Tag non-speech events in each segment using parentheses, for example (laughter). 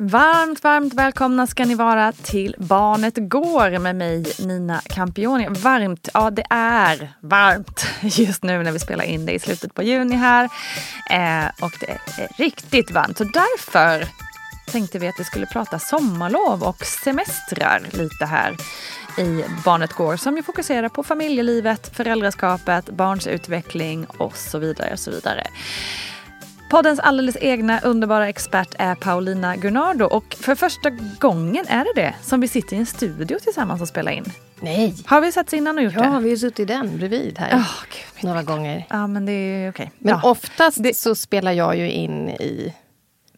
Varmt, varmt välkomna ska ni vara till Barnet Går med mig Nina Campioni. Varmt, ja det är varmt just nu när vi spelar in det i slutet på juni här. Eh, och det är riktigt varmt. Så därför tänkte vi att vi skulle prata sommarlov och semestrar lite här i Barnet Går som ju fokuserar på familjelivet, föräldraskapet, barns utveckling och så vidare. Och så vidare. Poddens alldeles egna underbara expert är Paulina Gunnardo och för första gången är det det som vi sitter i en studio tillsammans och spelar in. Nej. Har vi setts innan och gjort ja, det? Ja, vi har suttit i den bredvid här. Oh, Gud, några gånger. Ja, men det är okej. Okay. Men ja. oftast det... så spelar jag ju in i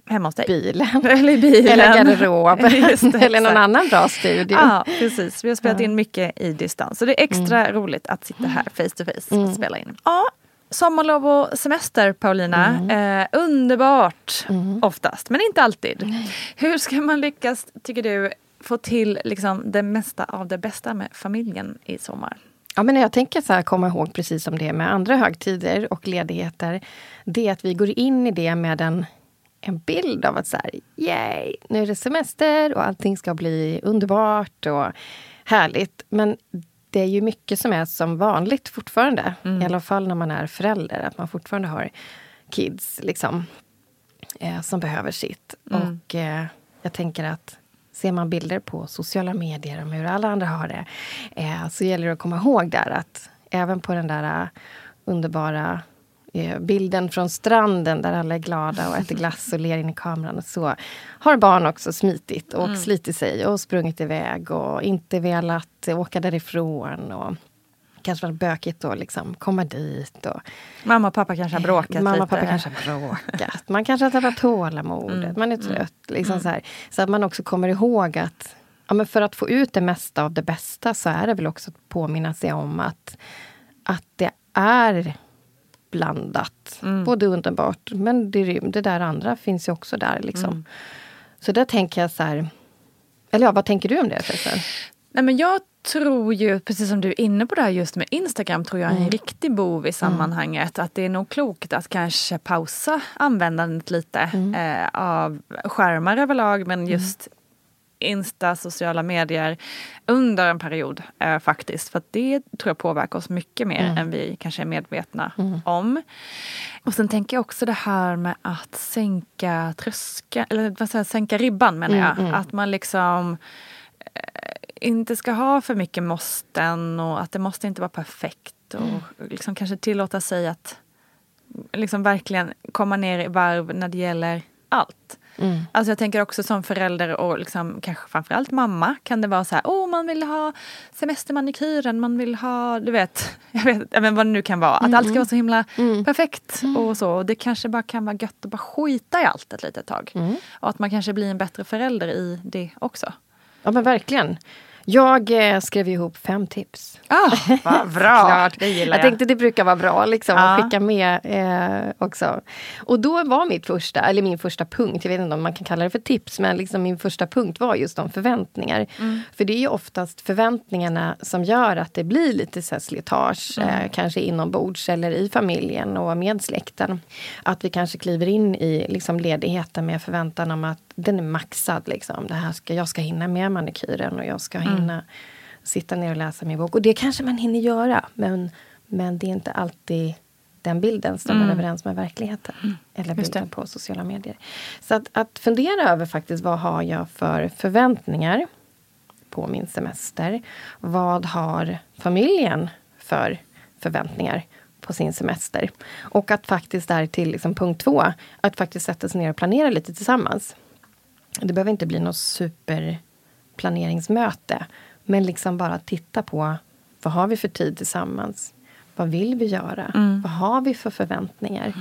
Hemma hos dig? bilen. (laughs) Eller bilen. Eller garderob. (laughs) (laughs) Eller någon annan bra studio. Ja, precis. Vi har spelat in mycket i distans. Så det är extra mm. roligt att sitta här face to face och Mm. spela in. Ja, sommarlov och semester Paulina. Mm. Eh, underbart oftast, men inte alltid. Hur ska man lyckas, tycker du, få till liksom, det mesta av det bästa med familjen i sommar? Ja, men jag tänker så här, komma ihåg precis som det är med andra högtider och ledigheter. Det är att vi går in i det med en, en bild av att så här, yay, nu är det semester och allting ska bli underbart och härligt. Men det är ju mycket som är som vanligt fortfarande. Mm. I alla fall när man är förälder. Att man fortfarande har kids liksom, eh, som behöver sitt. Mm. Och eh, jag tänker att ser man bilder på sociala medier om hur alla andra har det eh, så gäller det att komma ihåg där att även på den där uh, underbara eh, bilden från stranden där alla är glada och äter glass och ler in i kameran. Och så har barn också smitit och Mm. slitit sig och sprungit iväg och inte velat åka därifrån. Och kanske varit bökigt att liksom komma dit. Och, Mamma och pappa kanske har bråkat Mamma lite. pappa kanske har bråkat. Man kanske har tappat tålamodet. Mm, Man är trött. Liksom så, här. så att man också kommer ihåg att ja, men för att få ut det mesta av det bästa så är det väl också att påminna sig om att, att det är blandat. Både underbart, men det, det där andra finns ju också där. Liksom. Så där tänker jag så här... Eller ja, vad tänker du om det förresten? Nej, men jag tror ju, precis som du är inne på det här just med Instagram, tror jag är en riktig bov i sammanhanget. Att det är nog klokt att kanske pausa användandet lite eh, av skärmar överlag, men just Insta, sociala medier under en period eh, faktiskt. För det tror jag påverkar oss mycket mer än vi kanske är medvetna om. Och sen tänker jag också det här med att sänka tröskeln, eller vad säger sänka ribban menar jag. Att man liksom inte ska ha för mycket måsten och att det måste inte vara perfekt. Och liksom kanske tillåta sig att liksom verkligen komma ner i varv när det gäller allt. Alltså jag tänker också som förälder och liksom, kanske framförallt mamma kan det vara så här, oh man vill ha semestermanikyren, man vill ha, du vet, (laughs) jag vet vet vad det nu kan vara. Att allt ska vara så himla perfekt och så. Och det kanske bara kan vara gött att bara skita i allt ett litet tag. Och att man kanske blir en bättre förälder i det också. Ja men verkligen. Jag eh, skrev ihop fem tips. Ah, (laughs) vad bra! Klart. Det gillar jag jag. tänkte det brukar vara bra liksom, Ja. att skicka med eh, också. Och då var mitt första, eller min första punkt, jag vet inte om man kan kalla det för tips, men liksom min första punkt var just om förväntningar. Mm. För det är ju oftast förväntningarna som gör att det blir lite så här slitage, Mm. eh, kanske inombords eller i familjen och med släkten. Att vi kanske kliver in i liksom, ledigheten med förväntan om att den är maxad. Liksom. Det här ska, jag ska hinna med manikyren och jag ska Mm. Hinna sitta ner och läsa min bok. Och det kanske man hinner göra, men, men det är inte alltid den bilden stämmer överens med verkligheten. Eller Mm. Just bilden på sociala medier. Så att, att fundera över faktiskt vad har jag för förväntningar på min semester? Vad har familjen för förväntningar på sin semester? Och att faktiskt där till liksom punkt två, att faktiskt sätta sig ner och planera lite tillsammans. Det behöver inte bli något superplaneringsmöte. Men liksom bara titta på vad har vi för tid tillsammans? Vad vill vi göra? Vad har vi för förväntningar?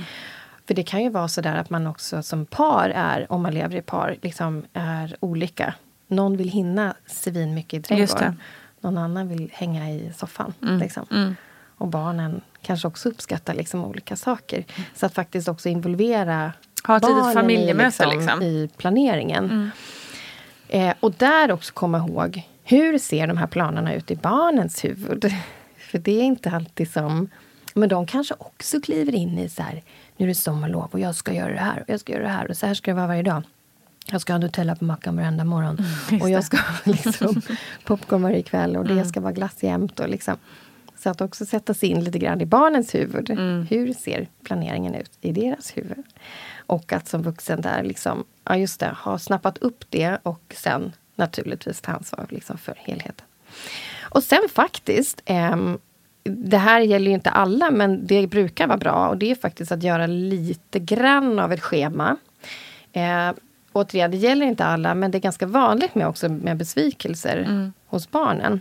För det kan ju vara så där att man också som par är, om man lever i par, liksom är olika. Någon vill hinna svin mycket i trädgården. Någon annan vill hänga i soffan. Liksom. Och barnen kanske också uppskattar liksom olika saker. Så att faktiskt också involvera Ha ett litet barnen familjemöte, i, liksom, liksom. i planeringen. Eh, och där också komma ihåg, hur ser de här planerna ut i barnens huvud? (laughs) För det är inte alltid som... Men de kanske också kliver in i så här, nu är det sommarlov och jag ska göra det här och jag ska göra det här och så här ska det vara varje dag. Jag ska ha Nutella på mackan varenda morgon. och jag ska ha (laughs) liksom, popcorn varje kväll och det ska vara glass jämt. Och liksom. Så att också sätta sig in lite grann i barnens huvud. Hur ser planeringen ut i deras huvud? Och att som vuxen där liksom, ja just det, ha snappat upp det och sen naturligtvis ta ansvar liksom för helheten. Och sen faktiskt, ehm, det här gäller ju inte alla, men det brukar vara bra. Och det är faktiskt att göra lite grann av ett schema. Eh, återigen, det gäller inte alla, men det är ganska vanligt med också med besvikelser hos barnen.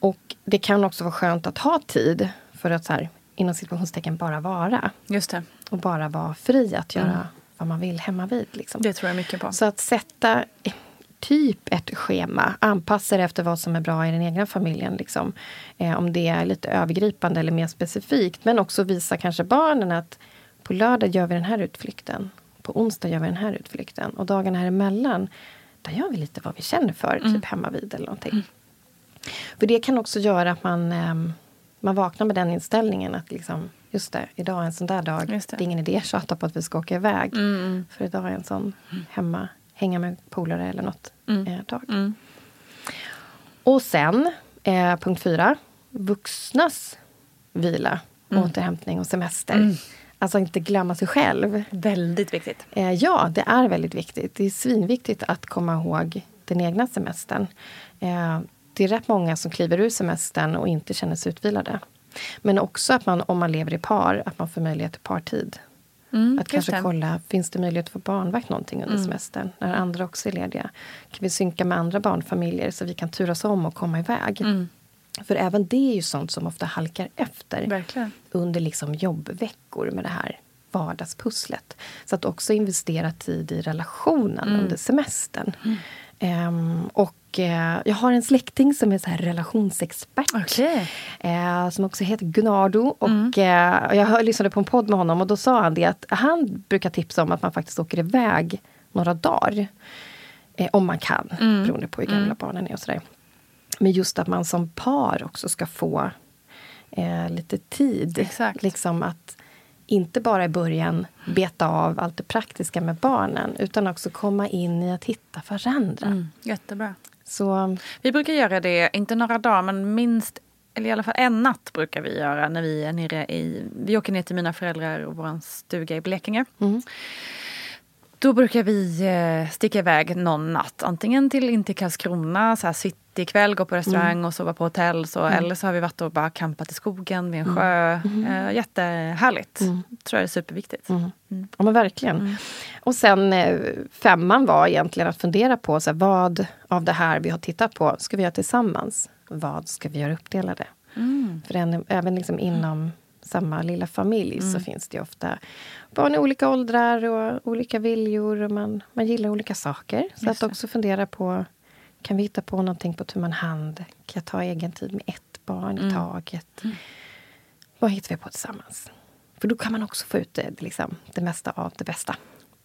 Och det kan också vara skönt att ha tid för att så här, inom situationstecken bara vara. Just det. Och bara vara fri att göra vad man vill hemma vid. Liksom. Det tror jag mycket på. Så att sätta eh, typ ett schema, anpassa det efter vad som är bra i den egna familjen. Liksom. Eh, om det är lite övergripande eller mer specifikt. Men också visa kanske barnen att på lördag gör vi den här utflykten. På onsdag gör vi den här utflykten. Och dagarna här emellan, där gör vi lite vad vi känner för, typ hemma vid eller någonting. För det kan också göra att man, ehm, man vaknar med den inställningen att liksom, just det, idag är en sån där dag. Det. Det. är ingen idé att tjata på att vi ska åka iväg. För idag är en sån hemma, hänga med polare eller något eh, dag. Och sen, eh, punkt fyra, vuxnas vila, återhämtning och semester. Alltså inte glömma sig själv. Väldigt viktigt. Eh, ja, det är väldigt viktigt. Det är svinviktigt att komma ihåg den egna semestern. Eh, det är rätt många som kliver ur semestern och inte känner sig utvilade. Men också att man, om man lever i par, att man får möjlighet till partid. Mm, att kanske det. kolla, finns det möjlighet få barnvakt någonting under semestern? När andra också är lediga. Kan vi synka med andra barnfamiljer så vi kan turas om och komma iväg? För även det är ju sånt som ofta halkar efter Verkligen. under liksom jobbveckor med det här vardagspusslet. Så att också investera tid i relationen under semestern. Ehm, och jag har en släkting som är så här relationsexpert. Okej. Eh, som också heter Gunardo. Och, eh, jag hör- lyssnade på en podd med honom och då sa han det att han brukar tipsa om att man faktiskt åker iväg några dagar. Eh, om man kan, beroende på hur gamla barnen är och sådär. Men just att man som par också ska få eh, lite tid. Exakt. Liksom att inte bara i början beta av allt det praktiska med barnen utan också komma in i att hitta varandra. Mm, jättebra. Så Vi brukar göra det, inte några dagar, men minst eller i alla fall en natt brukar vi göra när vi är nere i... Vi åker ner till mina föräldrar och vår stuga i Blekinge. Mm. Då brukar vi eh, sticka iväg någon natt. Antingen till in till Karlskrona, så här citykväll, gå på restaurang Mm. och sova på hotell. Så, Eller så har vi varit och bara campat i skogen vid en sjö. Eh, jättehärligt. Tror jag är superviktigt. Mm. Ja men verkligen. Och sen eh, femman var egentligen att fundera på så här, vad av det här vi har tittat på ska vi göra tillsammans? Vad ska vi göra uppdelade? För en, även liksom inom samma lilla familj så finns det ofta barn i olika åldrar och olika viljor och man, man gillar olika saker. Så Just att också fundera på kan vi hitta på någonting på tu man hand? Kan jag ta egen tid med ett barn i taget? Vad hittar vi på tillsammans? För då kan man också få ut det, liksom, det mesta av det bästa.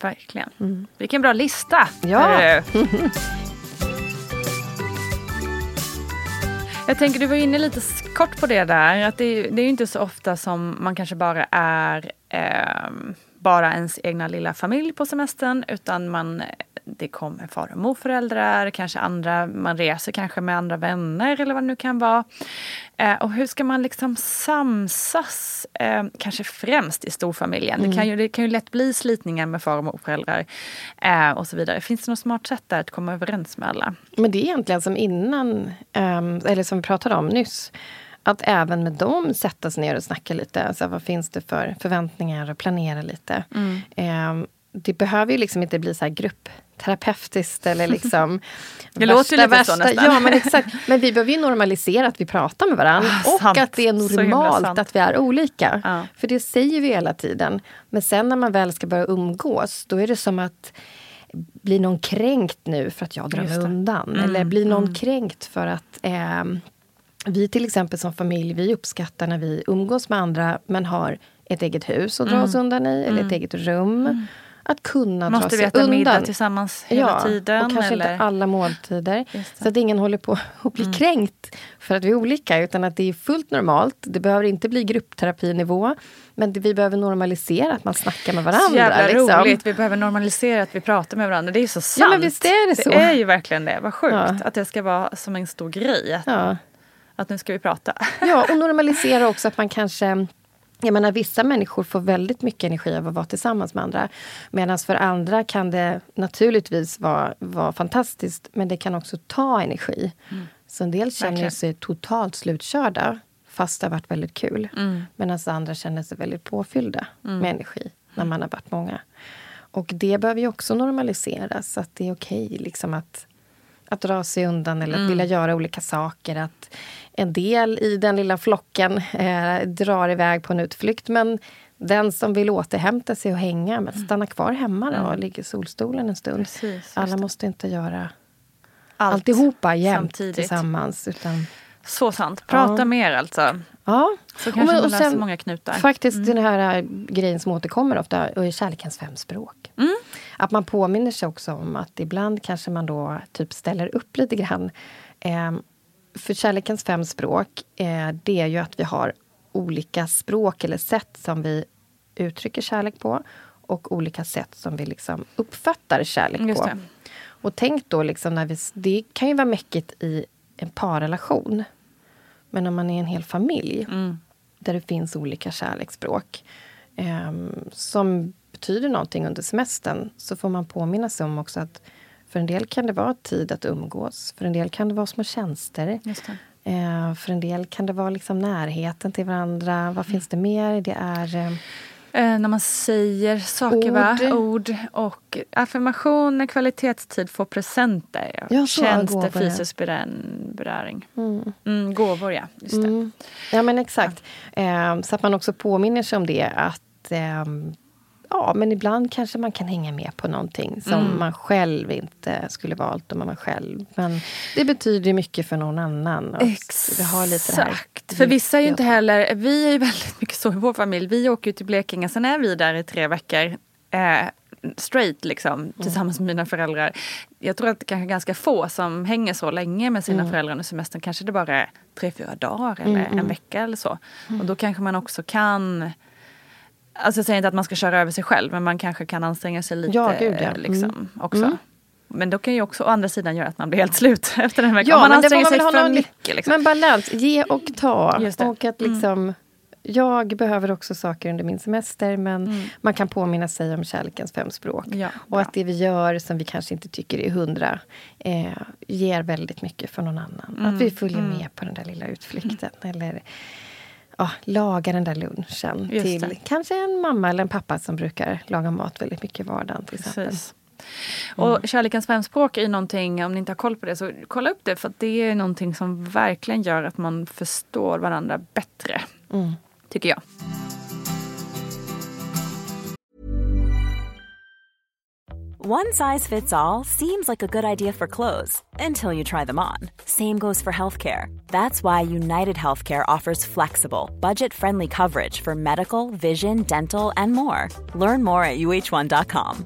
Verkligen. Vilken bra lista! Ja. hörru. (laughs) Jag tänker, du var inne lite kort på det där. Att det, det är ju inte så ofta som man kanske bara är ehm, bara ens egna lilla familj på semestern. Utan man, det kommer far och morföräldrar, kanske andra, man reser kanske med andra vänner eller vad det nu kan vara. Eh, och hur ska man liksom samsas, eh, kanske främst i storfamiljen? Det, kan ju, det kan ju lätt bli slitningar med far och morföräldrar eh, och så vidare. Finns det något smart sätt där att komma överens med alla? Men det är egentligen som innan, ehm, eller som vi pratade om nyss. Att även med dem sätta sig ner och snacka lite. Alltså, vad finns det för förväntningar och planera lite. Ehm, det behöver ju liksom inte bli så här gruppterapeutiskt eller liksom (laughs) Det låter ju lite så nästan. Ja, men exakt. Men vi behöver ju normalisera att vi pratar med varandra. Ah, och sant. att det är normalt att vi är olika. Ja. För det säger vi hela tiden. Men sen när man väl ska börja umgås, då är det som att blir någon kränkt nu för att jag drar mig undan? Mm, Eller blir någon kränkt för att ehm, vi till exempel som familj, vi uppskattar när vi umgås med andra men har ett eget hus att dra Mm. oss undan i, eller ett eget rum. Att kunna dra Måste vi sig äta middag undan. tillsammans hela tiden? och kanske eller? inte alla måltider. Mm. Så att ingen håller på (laughs) att bli kränkt för att vi är olika. Utan att det är fullt normalt. Det behöver inte bli gruppterapinivå. Men det, vi behöver normalisera att man snackar med varandra. Så jävla liksom. roligt. Vi behöver normalisera att vi pratar med varandra. Det är ju så sant. Ja, men visst är det så. Det är ju verkligen det. Vad sjukt Ja. att det ska vara som en stor grej. Att, Ja. att nu ska vi prata. Ja, och (laughs) normalisera också att man kanske jag menar, vissa människor får väldigt mycket energi av att vara tillsammans med andra. Medan för andra kan det naturligtvis vara, vara fantastiskt, men det kan också ta energi. Så en del känner Verkligen. sig totalt slutkörda, fast det har varit väldigt kul. Medan andra känner sig väldigt påfyllda med energi, när man har varit många. Och det behöver ju också normaliseras, att det är okej liksom att att dra sig undan eller att vilja göra olika saker. Att en del i den lilla flocken eh, drar iväg på en utflykt men den som vill återhämta sig och hänga, men stanna kvar hemma då och ligga i solstolen en stund. Precis, Alla måste inte göra Allt alltihopa jämt samtidigt. tillsammans. Utan, Så sant. Prata Ja. mer alltså. Ja. Så Och kanske men- man och löser sen många knutar. Faktiskt den här äh, grejen som återkommer ofta är kärlekens fem språk. Mm. Att man påminner sig också om att ibland kanske man då typ ställer upp lite grann. Ehm, för kärlekens fem språk, eh, det är ju att vi har olika språk eller sätt som vi uttrycker kärlek på och olika sätt som vi liksom uppfattar kärlek på. Och tänk då, liksom när vi, det kan ju vara mäckigt i en parrelation. Men om man är en hel familj Mm. där det finns olika kärleksspråk ehm, som betyder någonting under semestern så får man påminna sig om också att för en del kan det vara tid att umgås. För en del kan det vara små tjänster. Eh, för en del kan det vara liksom närheten till varandra. Vad finns det mer? Det är... Eh, Eh, när man säger saker, va? Ord. Ord och affirmationer, kvalitetstid, få presenter. Ja, Tjänster, ja. fysisk beröring. Mm, gåvor, ja. Just det. Mm. Ja, men exakt. Eh, så att man också påminner sig om det. Att eh, Ja, men ibland kanske man kan hänga med på någonting som Mm. man själv inte skulle valt om man var själv. Men det betyder mycket för någon annan. Och Vi har lite det här Exakt. För vissa är ju inte heller, vi är ju (laughs) väldigt mycket så i vår familj. Vi åker ju till Blekinge, sen är vi där i tre veckor. Eh, straight liksom, Mm. tillsammans med mina föräldrar. Jag tror att det kanske är ganska få som hänger så länge med sina Mm. föräldrar under semestern. Kanske det bara är tre, fyra dagar eller en vecka eller så. Och då kanske man också kan Alltså jag säger inte att man ska köra över sig själv men man kanske kan anstränga sig lite. Ja, gud, ja. liksom, Mm. också. Mm. Men då kan ju också å andra sidan göra att man blir helt slut (laughs) efter en vecka. Ja, Om man men anstränger sig för mycket. Liksom. Men balans, ge och ta. Mm. Och att liksom, Jag behöver också saker under min semester men man kan påminna sig om kärlekens fem språk. Mm. Ja, och att det vi gör som vi kanske inte tycker är hundra eh, ger väldigt mycket för någon annan. Att Mm. vi följer med på den där lilla utflykten. Eller ja, lagar den där lunchen Just till det. kanske en mamma eller en pappa som brukar laga mat väldigt mycket i vardagen. Till exempel. Precis. Och kärlekens femspråk är någonting, om ni inte har koll på det, så kolla upp det. För att det är någonting som verkligen gör att man förstår varandra bättre. Mm. Tycker jag. One size fits all seems like a good idea for clothes until you try them on. Same goes for healthcare. That's why United Healthcare offers flexible, budget friendly coverage for medical, vision, dental, and more. Learn more at uh1.com.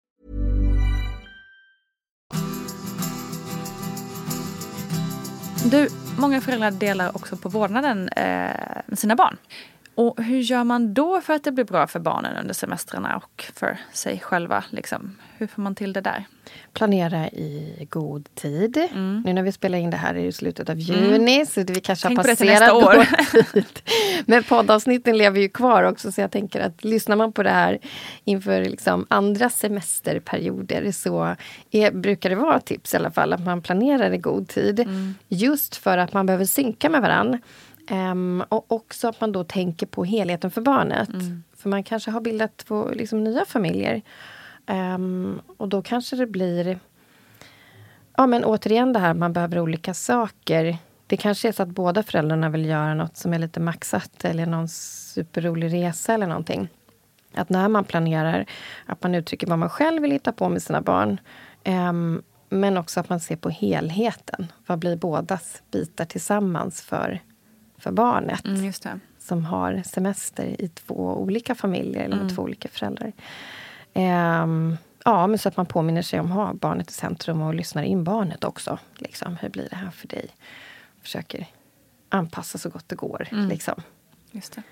Du, många föräldrar delar också på vårdnaden eh, med sina barn. Och hur gör man då för att det blir bra för barnen under semestrarna och för sig själva? Liksom? Hur får man till det där? Planera i god tid. Nu när vi spelar in det här är det slutet av juni så det vi kanske Tänk har passerat år. tid. Men poddavsnitten lever ju kvar också så jag tänker att lyssnar man på det här inför liksom andra semesterperioder så är, brukar det vara tips i alla fall att man planerar i god tid. Just för att man behöver synka med varann. Ehm, och också att man då tänker på helheten för barnet. För man kanske har bildat två liksom, nya familjer. Ehm, och då kanske det blir... Ja, men återigen det här man behöver olika saker. Det kanske är så att båda föräldrarna vill göra något som är lite maxat eller någon superrolig resa eller någonting. Att när man planerar, att man uttrycker vad man själv vill hitta på med sina barn. Ehm, men också att man ser på helheten. Vad blir bådas bitar tillsammans för, för barnet? Mm. Som har semester i två olika familjer eller med Mm. två olika föräldrar. Ehm, ja, men så att man påminner sig om att ha barnet i centrum och lyssnar in barnet också. Liksom, hur blir det här för dig? Försöker anpassa så gott det går. Mm. Liksom. Just det.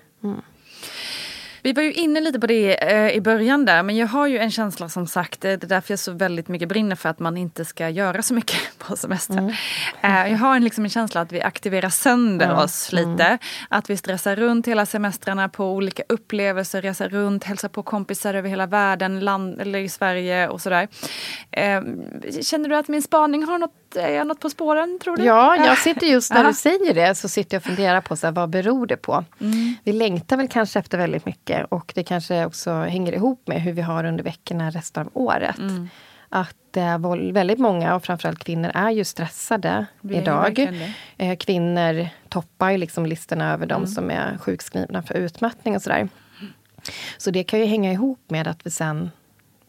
Mm. Vi var ju inne lite på det eh, i början där men jag har ju en känsla som sagt, eh, det är därför jag så väldigt mycket brinner för att man inte ska göra så mycket (laughs) på semestern. Mm. Eh, jag har en, liksom en känsla att vi aktiverar sönder Ja. oss lite. Mm. Att vi stressar runt hela semestrarna på olika upplevelser, reser runt, hälsar på kompisar över hela världen, land, eller i Sverige och sådär. Eh, känner du att min spaning har något, är jag något på spåren tror du? Ja, jag sitter just när du säger det så sitter jag och funderar på så här, vad beror det på. Mm. Vi längtar väl kanske efter väldigt mycket och det kanske också hänger ihop med hur vi har under veckorna resten av året. Mm. Att eh, väldigt många, och framförallt kvinnor, är ju stressade ju idag. det. Eh, kvinnor toppar ju liksom listorna över de Mm. som är sjukskrivna för utmattning och sådär. Så det kan ju hänga ihop med att vi sen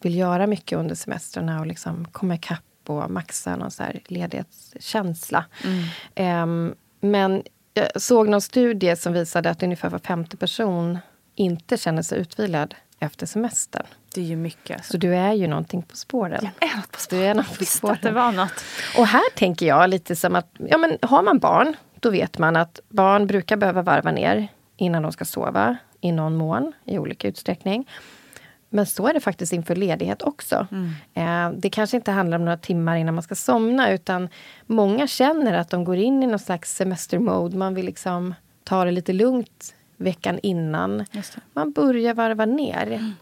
vill göra mycket under semestrarna och liksom komma ikapp och maxa någon så här ledighetskänsla. Mm. Ehm, men jag såg någon studie som visade att ungefär var femte person inte känner sig utvilad efter semestern. Det är ju mycket. Alltså. Så du är ju någonting på spåren. är något på Du är något på Visst att det spåren. var något. Och här tänker jag lite som att ja, men har man barn, då vet man att barn brukar behöva varva ner innan de ska sova i någon mån, i olika utsträckning. Men så är det faktiskt inför ledighet också. Eh, det kanske inte handlar om några timmar innan man ska somna utan många känner att de går in i någon slags semestermode. Man vill liksom ta det lite lugnt veckan innan. Man börjar varva ner.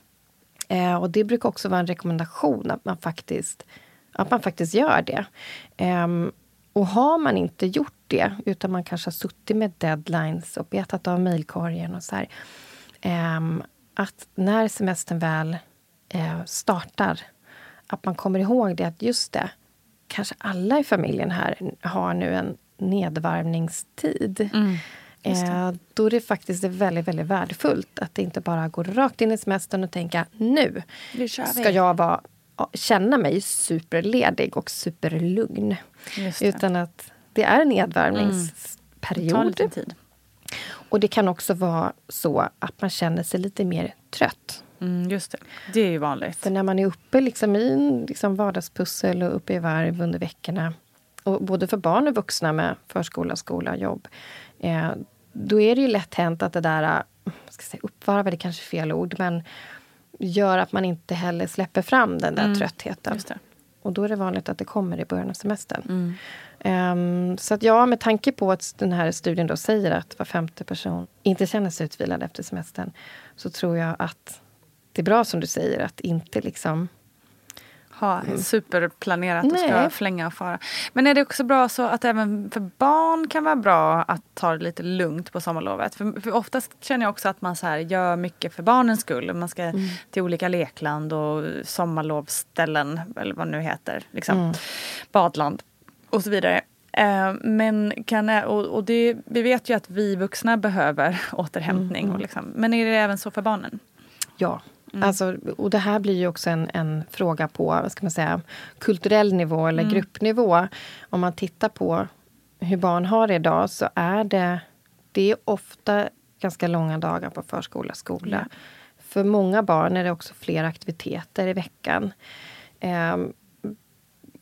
Eh, och det brukar också vara en rekommendation att man faktiskt, att man faktiskt gör det. Ehm, och har man inte gjort det, utan man kanske har suttit med deadlines och betat av mejlkorgen och så här. Att när semestern väl eh, startar, att man kommer ihåg det att just det, kanske alla i familjen här har nu en nedvarvningstid. Eh, då är det faktiskt väldigt, väldigt värdefullt att det inte bara går rakt in i semestern och tänka nu ska jag vara, känna mig superledig och superlugn. Det. Utan att det är en Det nedvärmningsperiod. tid. Och det kan också vara så att man känner sig lite mer trött. Mm, just det. Det är ju vanligt. För när man är uppe liksom i liksom vardagspussel och uppe i varv under veckorna, och både för barn och vuxna med förskola, skola, jobb, eh, då är det ju lätt hänt att det där, eh, ska säga, uppvarva, det är kanske fel ord, men gör att man inte heller släpper fram den där Mm, tröttheten. Och då är det vanligt att det kommer i början av semestern. Mm. Ehm, så att ja, med tanke på att den här studien då säger att var femte person inte känner sig utvilad efter semestern, så tror jag att det är bra som du säger att inte liksom Ha superplanerat och ska Nej. flänga och fara. Men är det också bra så att även för barn kan vara bra att ta det lite lugnt på sommarlovet? För, för oftast känner jag också att man så här gör mycket för barnens skull. Man ska till olika lekland och sommarlovsställen eller vad det nu heter. Liksom. Badland och så vidare. Eh, Men kan, och, och det, vi vet ju att vi vuxna behöver (laughs) återhämtning. Och liksom, men är det även så för barnen? Ja. Alltså, och det här blir ju också en, en fråga på vad ska man säga, kulturell nivå eller gruppnivå. Om man tittar på hur barn har det idag så är det, det är ofta ganska långa dagar på förskola, skola. För många barn är det också fler aktiviteter i veckan. Ehm,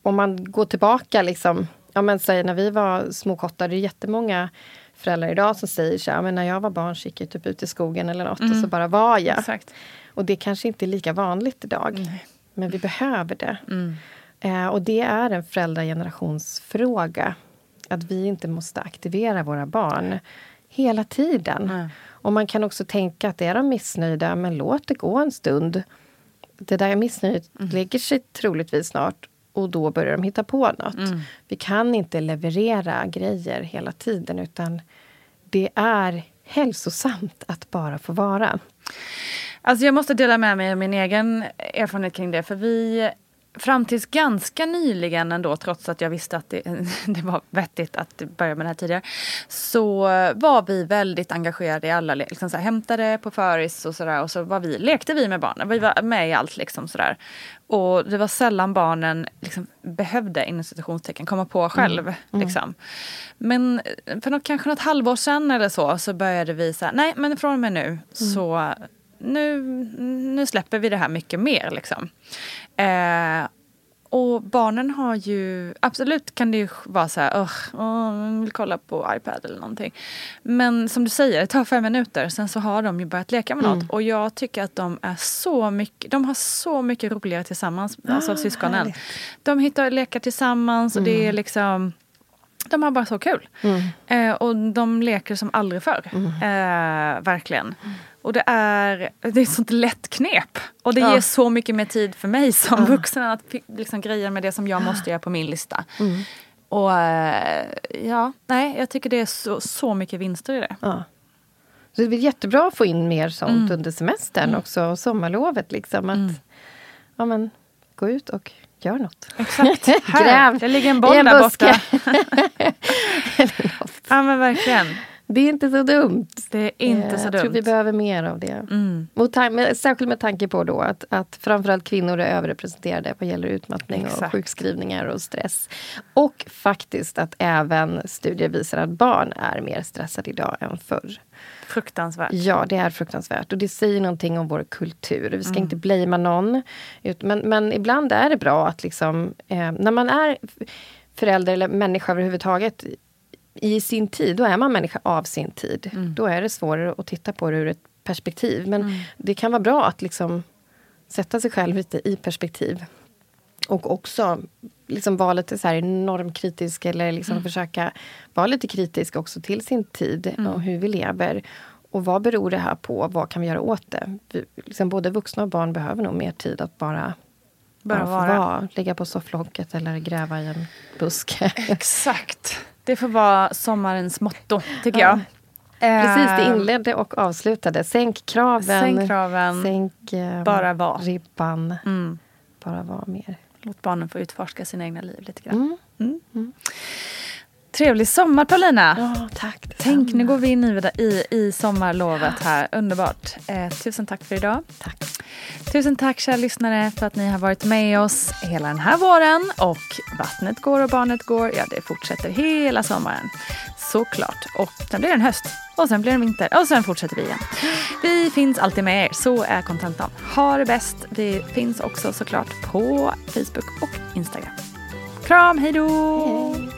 om man går tillbaka, liksom, ja, men säg när vi var små kottar, det är jättemånga föräldrar idag som säger så här, men när jag var barn så gick jag typ ut i skogen eller något och så bara var jag. Exakt. Och det kanske inte är lika vanligt idag. Men vi behöver det. Eh, och det är en föräldragenerationsfråga. Att vi inte måste aktivera våra barn hela tiden. Och man kan också tänka att är de missnöjda, men låt det gå en stund. Det där missnöjet lägger sig troligtvis snart och då börjar de hitta på något. Vi kan inte leverera grejer hela tiden utan det är hälsosamt att bara få vara. Alltså jag måste dela med mig av min egen erfarenhet kring det. För vi fram tills ganska nyligen ändå, trots att jag visste att det, (laughs) det var vettigt att börja med det här tidigare, så var vi väldigt engagerade i alla, liksom så här, hämtade på föris och sådär och så var vi, lekte vi med barnen. Vi var med i allt liksom sådär. Och det var sällan barnen liksom behövde, inom citationstecken, komma på själv. Mm. Mm. Liksom. Men för något, kanske något halvår sedan eller så, så började vi säga, nej men från och med nu mm. så nu, nu släpper vi det här mycket mer. Liksom. Eh, och barnen har ju, absolut kan det ju vara så här, oh, oh, vill kolla på iPad eller någonting. Men som du säger, det tar fem minuter, sen så har de ju börjat leka med mm. något. Och jag tycker att de är så mycket, de har så mycket roligare tillsammans, ah, alltså syskonen. Härligt. De hittar lekar tillsammans och mm. det är mm. liksom de har bara så kul. Mm. Eh, och de leker som aldrig förr. Mm. Eh, verkligen. Och det är, det är ett sånt lätt knep. Och det ja. ger så mycket mer tid för mig som ja. vuxen att liksom greja med det som jag måste göra på min lista. Mm. Och eh, ja, nej, jag tycker det är så, så mycket vinster i det. Ja. Så det blir jättebra att få in mer sånt mm. under semestern mm. också, och sommarlovet. Liksom, att, mm. ja, men, gå ut och gör något. Exakt. (laughs) Gräv. Det ligger en boll där borta. (laughs) ja men verkligen. Det är inte så dumt. Det är inte eh, så jag dumt. tror vi behöver mer av det. Mm. Med, särskilt med tanke på då att, att framförallt kvinnor är överrepresenterade vad gäller utmattning Exakt. och sjukskrivningar och stress. Och faktiskt att även studier visar att barn är mer stressade idag än förr. Fruktansvärt. Ja, det är fruktansvärt. Och det säger någonting om vår kultur. Vi ska mm. inte blamea någon. Men, men ibland är det bra att liksom, eh, när man är förälder eller människa överhuvudtaget i sin tid, då är man människa av sin tid. Mm. Då är det svårare att titta på det ur ett perspektiv. Men mm. det kan vara bra att liksom sätta sig själv lite i perspektiv. Och också liksom vara lite så här normkritisk eller liksom mm. försöka vara lite kritisk också till sin tid mm. och hur vi lever. Och vad beror det här på? Vad kan vi göra åt det? Vi, liksom både vuxna och barn behöver nog mer tid att bara bara vara. vara. Ligga på sofflocket eller gräva i en buske. Exakt. Det får vara sommarens motto, tycker ja. jag. Precis, det eh, inledde och avslutade. Sänk kraven. Sänk kraven. Sänk eh, bara var. ribban. Mm. Bara vara mer. Låt barnen få utforska sina egna liv lite grann. Mm. Mm. mm. Trevlig sommar Paulina! Ja, tack Tänk, nu går vi in i, i, i sommarlovet här. Underbart. Eh, tusen tack för idag. Tack. Tusen tack kära lyssnare för att ni har varit med oss hela den här våren. Och Vattnet går och barnet går, ja det fortsätter hela sommaren. Såklart. Och sen blir det en höst. Och sen blir det en vinter. Och sen fortsätter vi igen. Vi finns alltid med er. Så är kontentan. Ha det bäst. Vi finns också såklart på Facebook och Instagram. Kram, hej då! Hej.